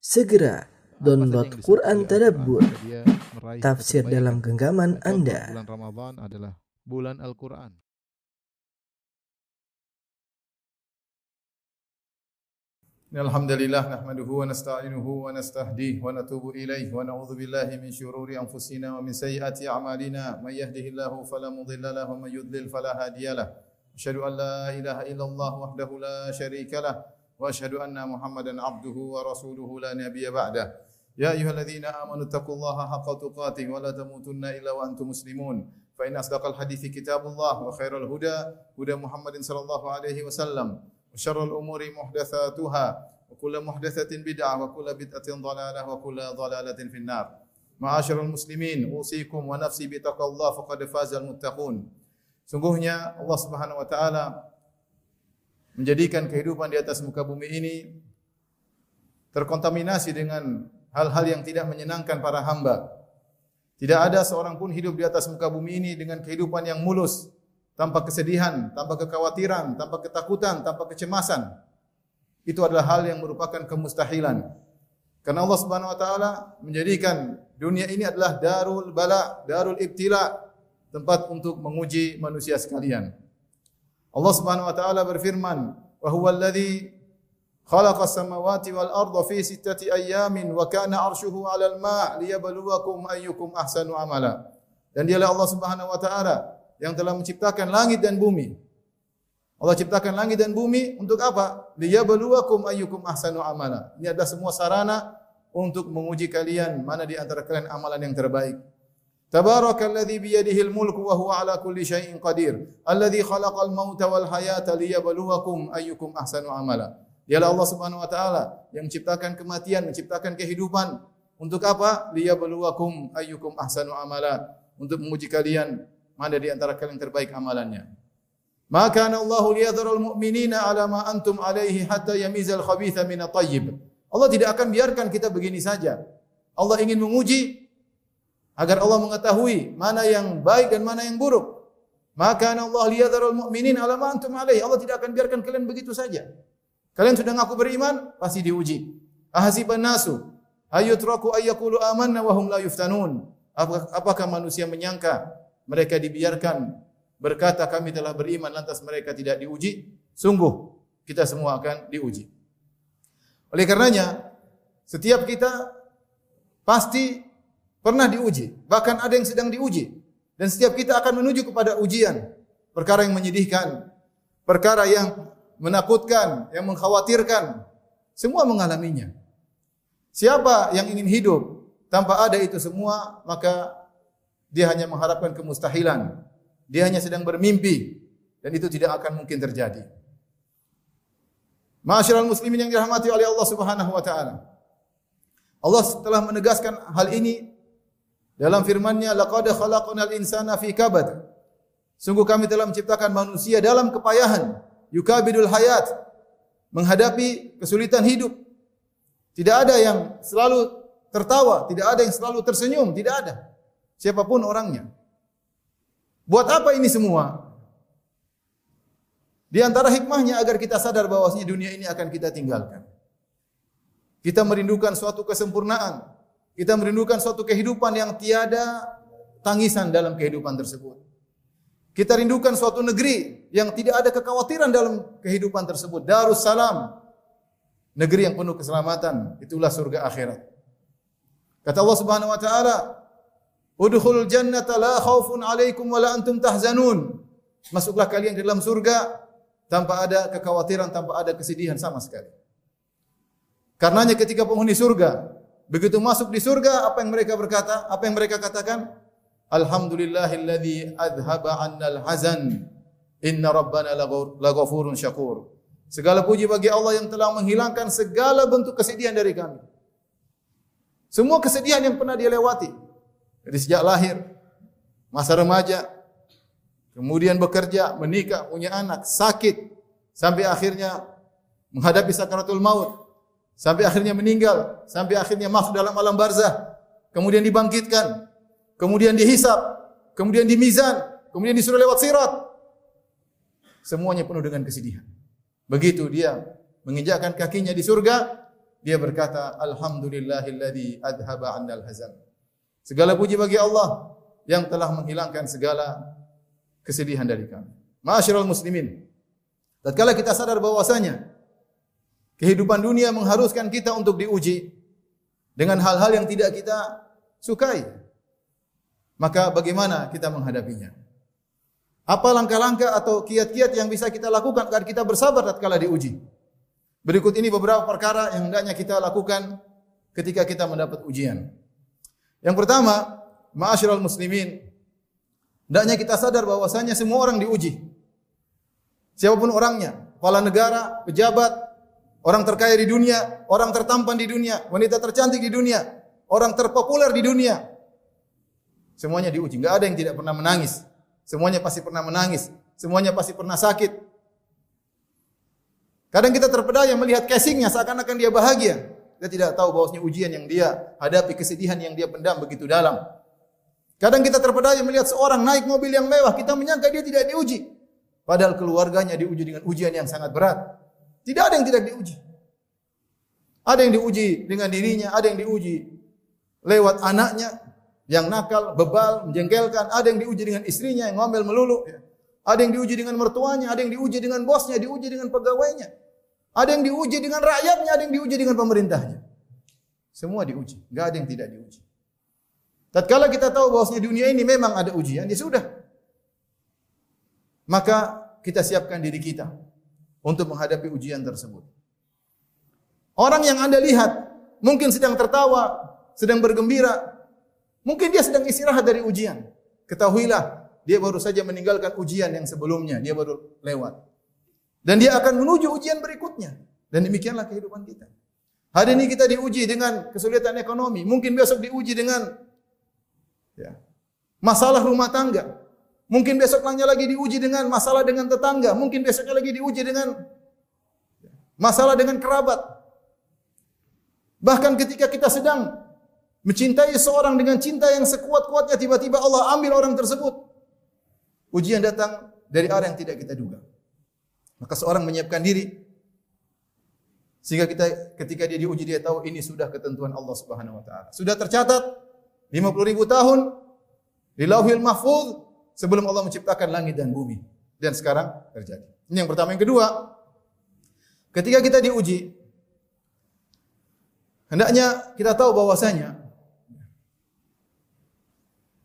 Segera download Quran Tadabbur, tafsir dalam genggaman Anda. Bulan Ramadan adalah bulan Al-Quran. Alhamdulillah nahmaduhu wa nasta'inuhu wa nastahdihi wa natubu ilaihi wa na'udzu billahi min syururi anfusina wa min sayyiati a'malina may yahdihillahu fala mudilla lahu wa may yudlil fala hadiyalah asyhadu an la ilaha illallah wahdahu la syarikalah وأشهد أن محمدا عبده ورسوله لا نبي بعده. يا أيها الذين آمنوا اتقوا الله حق تقاته ولا تموتن إلا وأنتم مسلمون. فإن أصدق الحديث كتاب الله وخير الهدى هدى محمد صلى الله عليه وسلم وشر الأمور محدثاتها وكل محدثة بدعة وكل بدعة ضلالة وكل ضلالة في النار. معاشر المسلمين أوصيكم ونفسي بتقوى الله فقد فاز المتقون. Sungguhnya Allah Subhanahu wa taala menjadikan kehidupan di atas muka bumi ini terkontaminasi dengan hal-hal yang tidak menyenangkan para hamba. Tidak ada seorang pun hidup di atas muka bumi ini dengan kehidupan yang mulus, tanpa kesedihan, tanpa kekhawatiran, tanpa ketakutan, tanpa kecemasan. Itu adalah hal yang merupakan kemustahilan. Karena Allah Subhanahu wa taala menjadikan dunia ini adalah darul bala, darul ibtila, tempat untuk menguji manusia sekalian. Allah Subhanahu wa taala berfirman, "Wa huwa alladhi khalaqa as-samawati wal arda fi sittati ayyamin wa kana ma' liyabluwakum ayyukum ahsanu amala." Dan dialah Allah Subhanahu wa taala yang telah menciptakan langit dan bumi. Allah ciptakan langit dan bumi untuk apa? Liyabluwakum ayyukum ahsanu amala. Ini adalah semua sarana untuk menguji kalian mana di antara kalian amalan yang terbaik. Tabarakalladzi biyadihil mulku wa huwa ala kulli syai'in qadir. Alladzi khalaqal mauta wal hayata liyabluwakum ayyukum ahsanu amala. Allah Subhanahu wa taala yang menciptakan kematian, menciptakan kehidupan. Untuk apa? Liyabluwakum ayyukum ahsanu amala. Untuk menguji kalian mana di antara kalian terbaik amalannya. Maka Allah liyadharul mu'minina ala ma antum alaihi hatta yamizal khabitha min at-tayyib. Allah tidak akan biarkan kita begini saja. Allah ingin menguji agar Allah mengetahui mana yang baik dan mana yang buruk. Maka Allah liyadharul mu'minin ala ma antum alaihi. Allah tidak akan biarkan kalian begitu saja. Kalian sudah ngaku beriman, pasti diuji. Ahasiban nasu ayutraku ayyakulu amanna wa hum la yuftanun. Apakah manusia menyangka mereka dibiarkan berkata kami telah beriman lantas mereka tidak diuji? Sungguh kita semua akan diuji. Oleh karenanya setiap kita pasti pernah diuji, bahkan ada yang sedang diuji dan setiap kita akan menuju kepada ujian, perkara yang menyedihkan, perkara yang menakutkan, yang mengkhawatirkan, semua mengalaminya. Siapa yang ingin hidup tanpa ada itu semua, maka dia hanya mengharapkan kemustahilan. Dia hanya sedang bermimpi dan itu tidak akan mungkin terjadi. Ma'asyiral muslimin yang dirahmati oleh Allah Subhanahu wa taala. Allah telah menegaskan hal ini dalam firman-Nya, "Laqad khalaqnal insana fi kabad." Sungguh kami telah menciptakan manusia dalam kepayahan, yukabidul hayat, menghadapi kesulitan hidup. Tidak ada yang selalu tertawa, tidak ada yang selalu tersenyum, tidak ada. Siapa pun orangnya. Buat apa ini semua? Di antara hikmahnya agar kita sadar bahwasanya dunia ini akan kita tinggalkan. Kita merindukan suatu kesempurnaan. Kita merindukan suatu kehidupan yang tiada tangisan dalam kehidupan tersebut. Kita rindukan suatu negeri yang tidak ada kekhawatiran dalam kehidupan tersebut. Darussalam. Negeri yang penuh keselamatan. Itulah surga akhirat. Kata Allah Subhanahu wa taala, Udkhulul jannata la khaufun 'alaikum wa la antum tahzanun. Masuklah kalian ke dalam surga tanpa ada kekhawatiran, tanpa ada kesedihan sama sekali. Karenanya ketika penghuni surga begitu masuk di surga, apa yang mereka berkata? Apa yang mereka katakan? Alhamdulillahilladzi adhaba 'annal hazan. Inna rabbana laghafurun syakur. Segala puji bagi Allah yang telah menghilangkan segala bentuk kesedihan dari kami. Semua kesedihan yang pernah dia lewati, dari sejak lahir, masa remaja, kemudian bekerja, menikah, punya anak, sakit, sampai akhirnya menghadapi sakaratul maut, sampai akhirnya meninggal, sampai akhirnya masuk dalam alam barzah, kemudian dibangkitkan, kemudian dihisap, kemudian dimizan, kemudian disuruh lewat sirat. Semuanya penuh dengan kesedihan. Begitu dia menginjakkan kakinya di surga, dia berkata, Alhamdulillahilladzi adhaba annal hazan. Segala puji bagi Allah yang telah menghilangkan segala kesedihan dari kami. Ma'asyiral muslimin. Tatkala kita sadar bahwasanya kehidupan dunia mengharuskan kita untuk diuji dengan hal-hal yang tidak kita sukai. Maka bagaimana kita menghadapinya? Apa langkah-langkah atau kiat-kiat yang bisa kita lakukan agar kita bersabar tatkala diuji? Berikut ini beberapa perkara yang hendaknya kita lakukan ketika kita mendapat ujian. Yang pertama, ma'asyiral muslimin, hendaknya kita sadar bahwasanya semua orang diuji. Siapa pun orangnya, kepala negara, pejabat, orang terkaya di dunia, orang tertampan di dunia, wanita tercantik di dunia, orang terpopuler di dunia. Semuanya diuji. Enggak ada yang tidak pernah menangis. Semuanya pasti pernah menangis. Semuanya pasti pernah sakit. Kadang kita terpedaya melihat casingnya seakan-akan dia bahagia. Kita tidak tahu bahwasanya ujian yang dia hadapi, kesedihan yang dia pendam begitu dalam. Kadang kita terpedaya melihat seorang naik mobil yang mewah, kita menyangka dia tidak diuji. Padahal keluarganya diuji dengan ujian yang sangat berat. Tidak ada yang tidak diuji. Ada yang diuji dengan dirinya, ada yang diuji lewat anaknya, yang nakal, bebal, menjengkelkan, ada yang diuji dengan istrinya yang ngomel melulu, ada yang diuji dengan mertuanya, ada yang diuji dengan bosnya, diuji dengan pegawainya, ada yang diuji dengan rakyatnya, ada yang diuji dengan pemerintahnya. Semua diuji, nggak ada yang tidak diuji. Tatkala kita tahu bahwasanya dunia ini memang ada ujian, ya sudah. Maka kita siapkan diri kita untuk menghadapi ujian tersebut. Orang yang Anda lihat mungkin sedang tertawa, sedang bergembira, Mungkin dia sedang istirahat dari ujian. Ketahuilah, dia baru saja meninggalkan ujian yang sebelumnya, dia baru lewat. Dan dia akan menuju ujian berikutnya. Dan demikianlah kehidupan kita. Hari ini kita diuji dengan kesulitan ekonomi, mungkin besok diuji dengan ya, masalah rumah tangga. Mungkin besok lagi diuji dengan masalah dengan tetangga, mungkin besoknya lagi diuji dengan masalah dengan kerabat. Bahkan ketika kita sedang Mencintai seorang dengan cinta yang sekuat-kuatnya tiba-tiba Allah ambil orang tersebut. Ujian datang dari arah yang tidak kita duga. Maka seorang menyiapkan diri sehingga kita ketika dia diuji dia tahu ini sudah ketentuan Allah Subhanahu wa taala. Sudah tercatat 50 ribu tahun di Lauhil Mahfuz sebelum Allah menciptakan langit dan bumi dan sekarang terjadi. Ini yang pertama, yang kedua, ketika kita diuji hendaknya kita tahu bahwasanya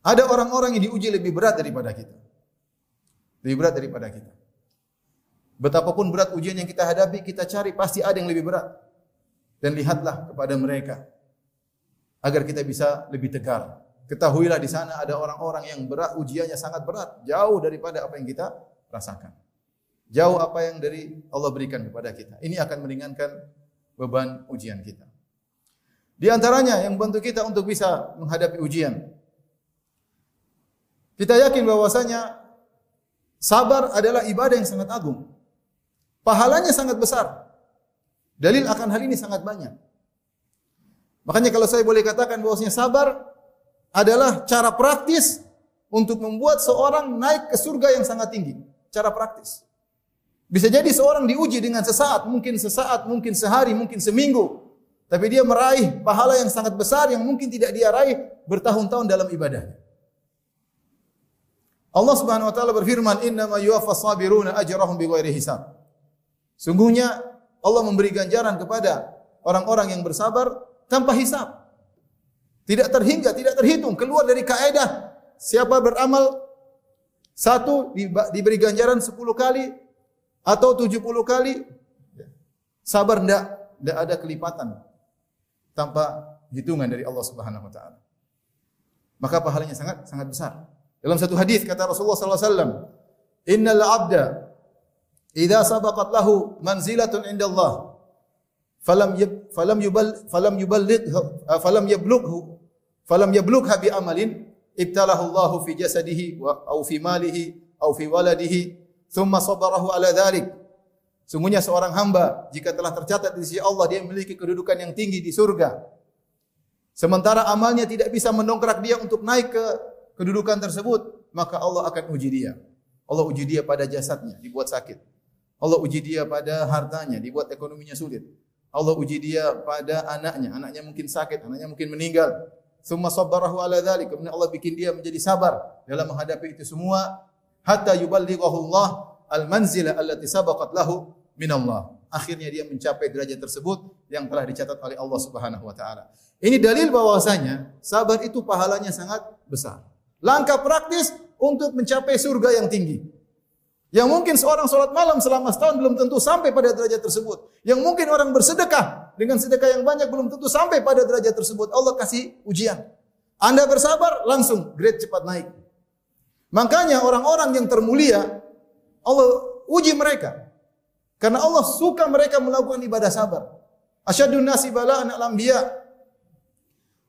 ada orang-orang yang diuji lebih berat daripada kita. Lebih berat daripada kita. Betapapun berat ujian yang kita hadapi, kita cari pasti ada yang lebih berat. Dan lihatlah kepada mereka agar kita bisa lebih tegar. Ketahuilah di sana ada orang-orang yang berat ujiannya sangat berat, jauh daripada apa yang kita rasakan. Jauh apa yang dari Allah berikan kepada kita. Ini akan meringankan beban ujian kita. Di antaranya yang membantu kita untuk bisa menghadapi ujian kita yakin bahwasanya sabar adalah ibadah yang sangat agung. Pahalanya sangat besar. Dalil akan hal ini sangat banyak. Makanya kalau saya boleh katakan bahwasanya sabar adalah cara praktis untuk membuat seorang naik ke surga yang sangat tinggi. Cara praktis. Bisa jadi seorang diuji dengan sesaat, mungkin sesaat, mungkin sehari, mungkin seminggu. Tapi dia meraih pahala yang sangat besar yang mungkin tidak dia raih bertahun-tahun dalam ibadahnya. Allah Subhanahu wa taala berfirman, "Innama yuwaffas sabiruna ajrahum bighairi hisab." Sungguhnya Allah memberi ganjaran kepada orang-orang yang bersabar tanpa hisab. Tidak terhingga, tidak terhitung, keluar dari kaedah siapa beramal satu diberi ganjaran 10 kali atau 70 kali sabar enggak, enggak ada kelipatan tanpa hitungan dari Allah Subhanahu wa taala. Maka pahalanya sangat sangat besar. Dalam satu hadis kata Rasulullah sallallahu alaihi wasallam, "Innal 'abda idza sabaqat lahu manzilatun indallah falam yub, falam yubal falam yuballigh falam yablughu falam yablugha bi amalin ibtalahu Allah fi jasadihi wa au fi malihi au fi waladihi thumma sabarahu ala dhalik." Sungguhnya seorang hamba jika telah tercatat di sisi Allah dia memiliki kedudukan yang tinggi di surga. Sementara amalnya tidak bisa mendongkrak dia untuk naik ke kedudukan tersebut, maka Allah akan uji dia. Allah uji dia pada jasadnya, dibuat sakit. Allah uji dia pada hartanya, dibuat ekonominya sulit. Allah uji dia pada anaknya. Anaknya mungkin sakit, anaknya mungkin meninggal. Summa sabbarahu ala dhalik. Kemudian Allah bikin dia menjadi sabar dalam menghadapi itu semua. Hatta yuballighahu Allah al-manzila allati sabaqat lahu min Allah. Akhirnya dia mencapai derajat tersebut yang telah dicatat oleh Allah Subhanahu wa taala. Ini dalil bahwasanya sabar itu pahalanya sangat besar. Langkah praktis untuk mencapai surga yang tinggi. Yang mungkin seorang sholat malam selama setahun belum tentu sampai pada derajat tersebut. Yang mungkin orang bersedekah dengan sedekah yang banyak belum tentu sampai pada derajat tersebut. Allah kasih ujian. Anda bersabar, langsung grade cepat naik. Makanya orang-orang yang termulia, Allah uji mereka. Karena Allah suka mereka melakukan ibadah sabar. Asyadun nasi bala'an al-anbiya.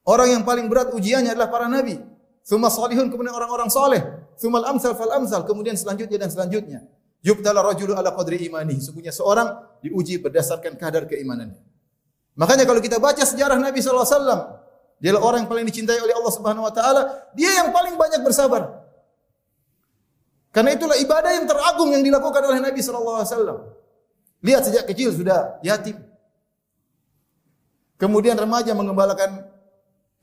Orang yang paling berat ujiannya adalah para nabi. Thumma salihun kemudian orang-orang saleh. Thumma al-amsal fal amsal kemudian selanjutnya dan selanjutnya. Yubtala rajulu ala qadri imani. Sungguhnya seorang diuji berdasarkan kadar keimanannya. Makanya kalau kita baca sejarah Nabi sallallahu alaihi wasallam, dia adalah orang yang paling dicintai oleh Allah Subhanahu wa taala, dia yang paling banyak bersabar. Karena itulah ibadah yang teragung yang dilakukan oleh Nabi sallallahu alaihi wasallam. Lihat sejak kecil sudah yatim. Kemudian remaja mengembalakan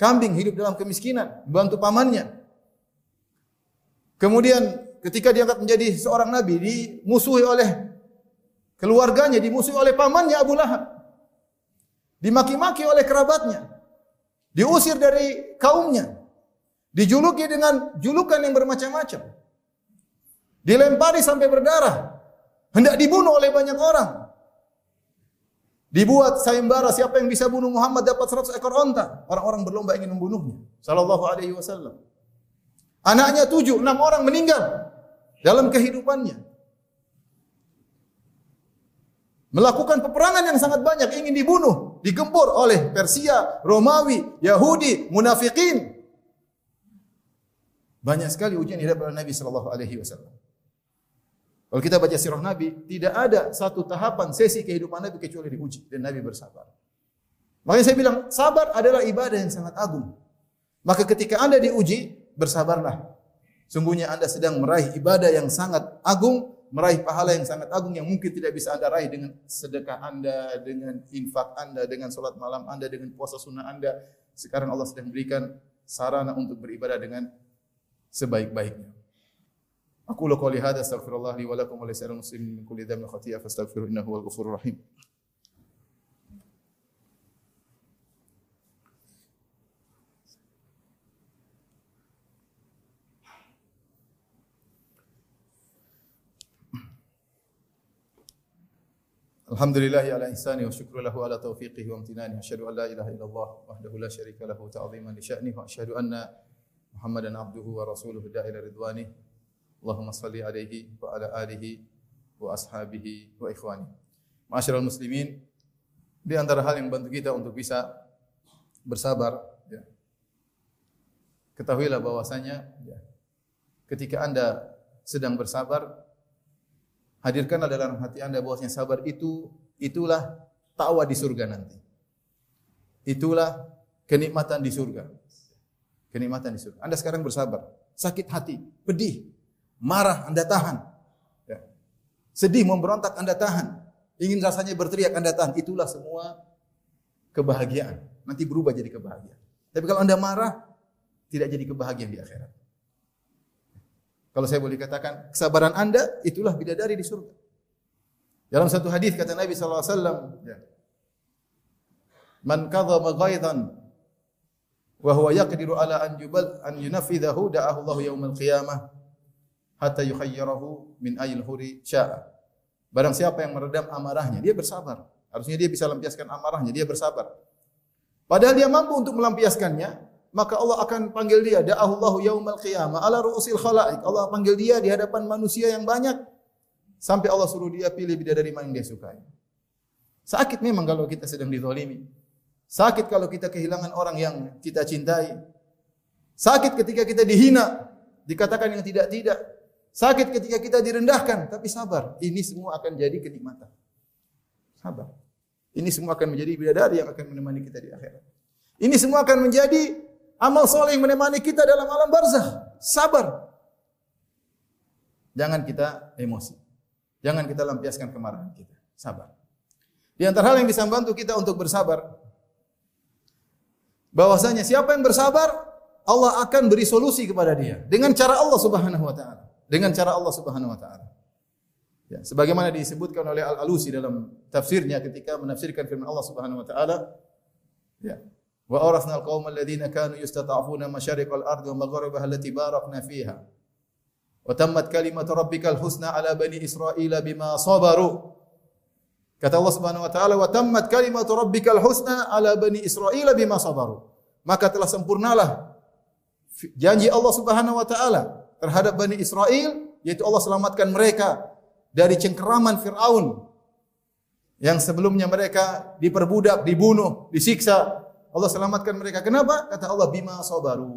Kambing hidup dalam kemiskinan, bantu pamannya. Kemudian ketika diangkat menjadi seorang nabi, dimusuhi oleh keluarganya, dimusuhi oleh pamannya Abu Lahab. Dimaki-maki oleh kerabatnya. Diusir dari kaumnya. Dijuluki dengan julukan yang bermacam-macam. Dilempari sampai berdarah. Hendak dibunuh oleh banyak orang. Dibuat sayembara siapa yang bisa bunuh Muhammad dapat 100 ekor onta. Orang-orang berlomba ingin membunuhnya. Sallallahu alaihi wasallam. Anaknya tujuh, enam orang meninggal dalam kehidupannya. Melakukan peperangan yang sangat banyak, ingin dibunuh, digempur oleh Persia, Romawi, Yahudi, munafikin. Banyak sekali ujian yang dihadapi oleh Nabi sallallahu alaihi wasallam. Kalau kita baca sirah Nabi, tidak ada satu tahapan sesi kehidupan Nabi kecuali diuji dan Nabi bersabar. Makanya saya bilang, sabar adalah ibadah yang sangat agung. Maka ketika Anda diuji, bersabarlah. Sungguhnya Anda sedang meraih ibadah yang sangat agung, meraih pahala yang sangat agung yang mungkin tidak bisa Anda raih dengan sedekah Anda, dengan infak Anda, dengan sholat malam Anda, dengan puasa sunnah Anda. Sekarang Allah sedang berikan sarana untuk beribadah dengan sebaik-baiknya. أقول قولي هذا استغفر الله لي ولكم ولسائر المسلمين من كل ذنب خطيئة فاستغفروه إنه هو الغفور الرحيم. الحمد لله على إحسانه وشكر له على توفيقه وامتنانه أشهد أن لا إله إلا الله وحده لا شريك له تعظيما لشأنه وأشهد أن محمدا عبده ورسوله الداعي إلى رضوانه Allahumma salli alaihi wa ala alihi wa ashabihi wa ikhwani. Masyarul muslimin, di antara hal yang bantu kita untuk bisa bersabar, ya. ketahuilah bahwasanya ya, ketika Anda sedang bersabar, hadirkanlah dalam hati Anda bahwasanya sabar itu itulah tawa di surga nanti. Itulah kenikmatan di surga. Kenikmatan di surga. Anda sekarang bersabar, sakit hati, pedih, Marah Anda tahan. Ya. Sedih memberontak Anda tahan. Ingin rasanya berteriak Anda tahan. Itulah semua kebahagiaan. Nanti berubah jadi kebahagiaan. Tapi kalau Anda marah, tidak jadi kebahagiaan di akhirat. Kalau saya boleh katakan, kesabaran Anda itulah bidadari di surga. Dalam satu hadis kata Nabi wasallam, ya. Man kadhaba ghaidan wa huwa yaqdiru ala an yubal an yunafidhahu da'ahu Allah qiyamah hatta yukhayyirahu min ayil huri sya'a. Barang siapa yang meredam amarahnya, dia bersabar. Harusnya dia bisa lampiaskan amarahnya, dia bersabar. Padahal dia mampu untuk melampiaskannya, maka Allah akan panggil dia da'ahullahu yaumal qiyamah ala ru'usil khalaik. Allah panggil dia di hadapan manusia yang banyak sampai Allah suruh dia pilih bidadari mana yang dia sukai. Sakit memang kalau kita sedang dizalimi. Sakit kalau kita kehilangan orang yang kita cintai. Sakit ketika kita dihina, dikatakan yang tidak-tidak. Sakit ketika kita direndahkan, tapi sabar. Ini semua akan jadi kenikmatan. Sabar. Ini semua akan menjadi bidadari yang akan menemani kita di akhirat. Ini semua akan menjadi amal soleh yang menemani kita dalam alam barzah. Sabar. Jangan kita emosi. Jangan kita lampiaskan kemarahan kita. Sabar. Di antara hal yang bisa membantu kita untuk bersabar bahwasanya siapa yang bersabar Allah akan beri solusi kepada dia dengan cara Allah Subhanahu wa taala. Dengan cara Allah Subhanahu wa taala. Ya, sebagaimana disebutkan oleh Al-Alusi dalam tafsirnya ketika menafsirkan firman Allah Subhanahu wa taala, ya. Wa awrasna al-qauma alladziina kanu yastata'funa masyariqal ardi wa magharibaha allati barakna fiha. Wa tammat kalimatu rabbikal husna ala bani Israila bima sabaru. Kata Allah Subhanahu wa taala, "Wa tammat kalimatu rabbikal husna ala bani Israila bima sabaru." Maka telah sempurnalah janji Allah Subhanahu wa taala terhadap Bani Israel yaitu Allah selamatkan mereka dari cengkeraman Firaun yang sebelumnya mereka diperbudak, dibunuh, disiksa. Allah selamatkan mereka. Kenapa? Kata Allah bima sabaru.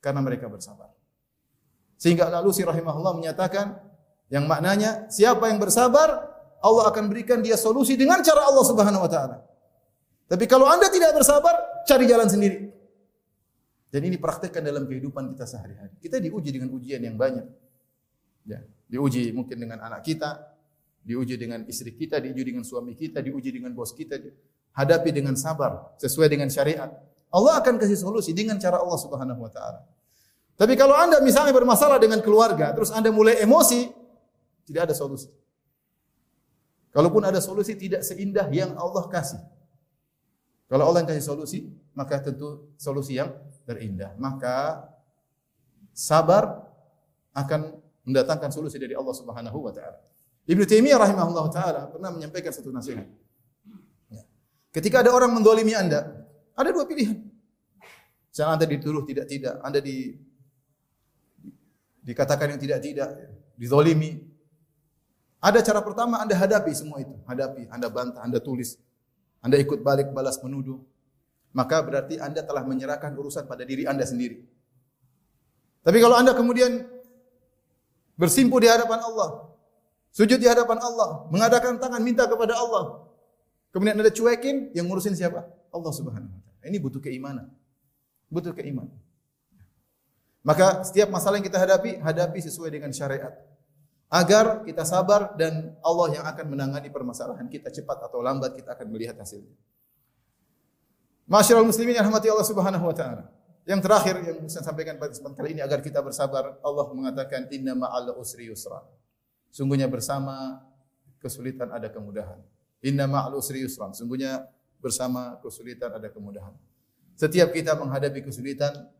Karena mereka bersabar. Sehingga Al-Alusi rahimahullah menyatakan yang maknanya siapa yang bersabar Allah akan berikan dia solusi dengan cara Allah Subhanahu wa taala. Tapi kalau Anda tidak bersabar, cari jalan sendiri. Dan ini praktekkan dalam kehidupan kita sehari-hari. Kita diuji dengan ujian yang banyak. Ya, diuji mungkin dengan anak kita, diuji dengan istri kita, diuji dengan suami kita, diuji dengan bos kita. Hadapi dengan sabar sesuai dengan syariat. Allah akan kasih solusi dengan cara Allah Subhanahu wa taala. Tapi kalau Anda misalnya bermasalah dengan keluarga, terus Anda mulai emosi, tidak ada solusi. Kalaupun ada solusi tidak seindah yang Allah kasih. Kalau Allah yang kasih solusi, maka tentu solusi yang terindah. Maka sabar akan mendatangkan solusi dari Allah Subhanahu wa taala. Ibnu Taimiyah rahimahullah taala pernah menyampaikan satu nasihat. Ya. Ketika ada orang mendolimi Anda, ada dua pilihan. Jangan Anda dituduh tidak-tidak, Anda di dikatakan yang tidak-tidak, dizolimi. Ada cara pertama Anda hadapi semua itu. Hadapi, Anda bantah, Anda tulis. Anda ikut balik balas menuduh maka berarti Anda telah menyerahkan urusan pada diri Anda sendiri. Tapi kalau Anda kemudian bersimpu di hadapan Allah, sujud di hadapan Allah, mengadakan tangan minta kepada Allah, kemudian Anda cuekin, yang ngurusin siapa? Allah Subhanahu wa taala. Ini butuh keimanan. Butuh keimanan. Maka setiap masalah yang kita hadapi, hadapi sesuai dengan syariat. Agar kita sabar dan Allah yang akan menangani permasalahan kita cepat atau lambat kita akan melihat hasilnya. Masyarul muslimin yang rahmati Allah Subhanahu wa taala. Yang terakhir yang saya sampaikan pada kesempatan kali ini agar kita bersabar, Allah mengatakan inna ma'al usri yusra. Sungguhnya bersama kesulitan ada kemudahan. Inna ma'al usri yusra. Sungguhnya bersama kesulitan ada kemudahan. Setiap kita menghadapi kesulitan,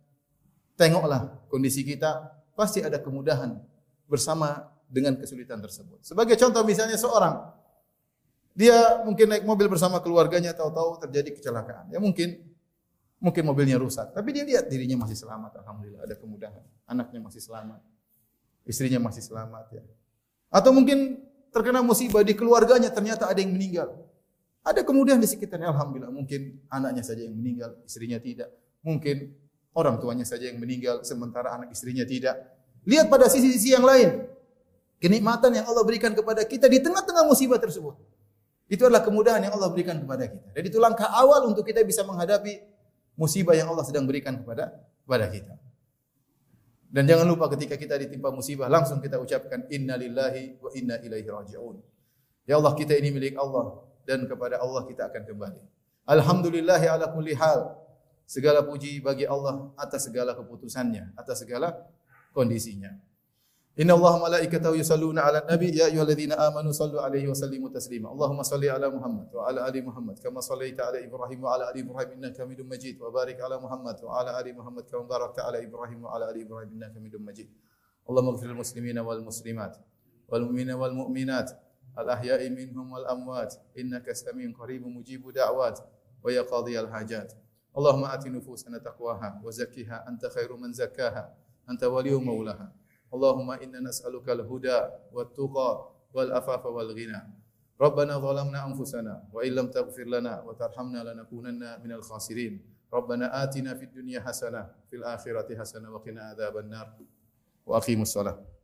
tengoklah kondisi kita, pasti ada kemudahan bersama dengan kesulitan tersebut. Sebagai contoh misalnya seorang dia mungkin naik mobil bersama keluarganya, tahu-tahu terjadi kecelakaan. Ya mungkin mungkin mobilnya rusak, tapi dia lihat dirinya masih selamat, alhamdulillah ada kemudahan. Anaknya masih selamat, istrinya masih selamat ya. Atau mungkin terkena musibah di keluarganya ternyata ada yang meninggal. Ada kemudian di sekitarnya alhamdulillah mungkin anaknya saja yang meninggal, istrinya tidak. Mungkin orang tuanya saja yang meninggal sementara anak istrinya tidak. Lihat pada sisi-sisi yang lain. Kenikmatan yang Allah berikan kepada kita di tengah-tengah musibah tersebut. Itu adalah kemudahan yang Allah berikan kepada kita. Dan itu langkah awal untuk kita bisa menghadapi musibah yang Allah sedang berikan kepada kepada kita. Dan jangan lupa ketika kita ditimpa musibah langsung kita ucapkan inna lillahi wa inna ilaihi raji'un. Ya Allah kita ini milik Allah dan kepada Allah kita akan kembali. Alhamdulillahi ala kulli hal. Segala puji bagi Allah atas segala keputusannya, atas segala kondisinya. Inna Allah malaikatahu yusalluna ala nabi ya ayyuhalladzina amanu sallu alaihi wa sallimu taslima. Allahumma salli ala Muhammad wa ala ali Muhammad kama sallaita ala Ibrahim wa ala ali Ibrahim innaka Hamidum Majid wa barik ala Muhammad wa ala ali Muhammad kama barakta ala Ibrahim wa ala ali Ibrahim innaka Hamidum Majid. Allahumma ighfir lil muslimina wal muslimat wal mu'minina wal mu'minat al ahya'i minhum wal amwat innaka samiun qaribun mujibu da'wat wa ya qadhiyal hajat. Allahumma ati nufusana taqwaha wa zakkiha anta khairu man zakkaha anta waliyyu maulaha. اللهم إنا نسألك الهدى والتقى والأفاف والغنى. ربنا ظلمنا أنفسنا وإن لم تغفر لنا وترحمنا لنكونن من الخاسرين. ربنا آتنا في الدنيا حسنة في الآخرة حسنة وقنا عذاب النار. وأقيموا الصلاة.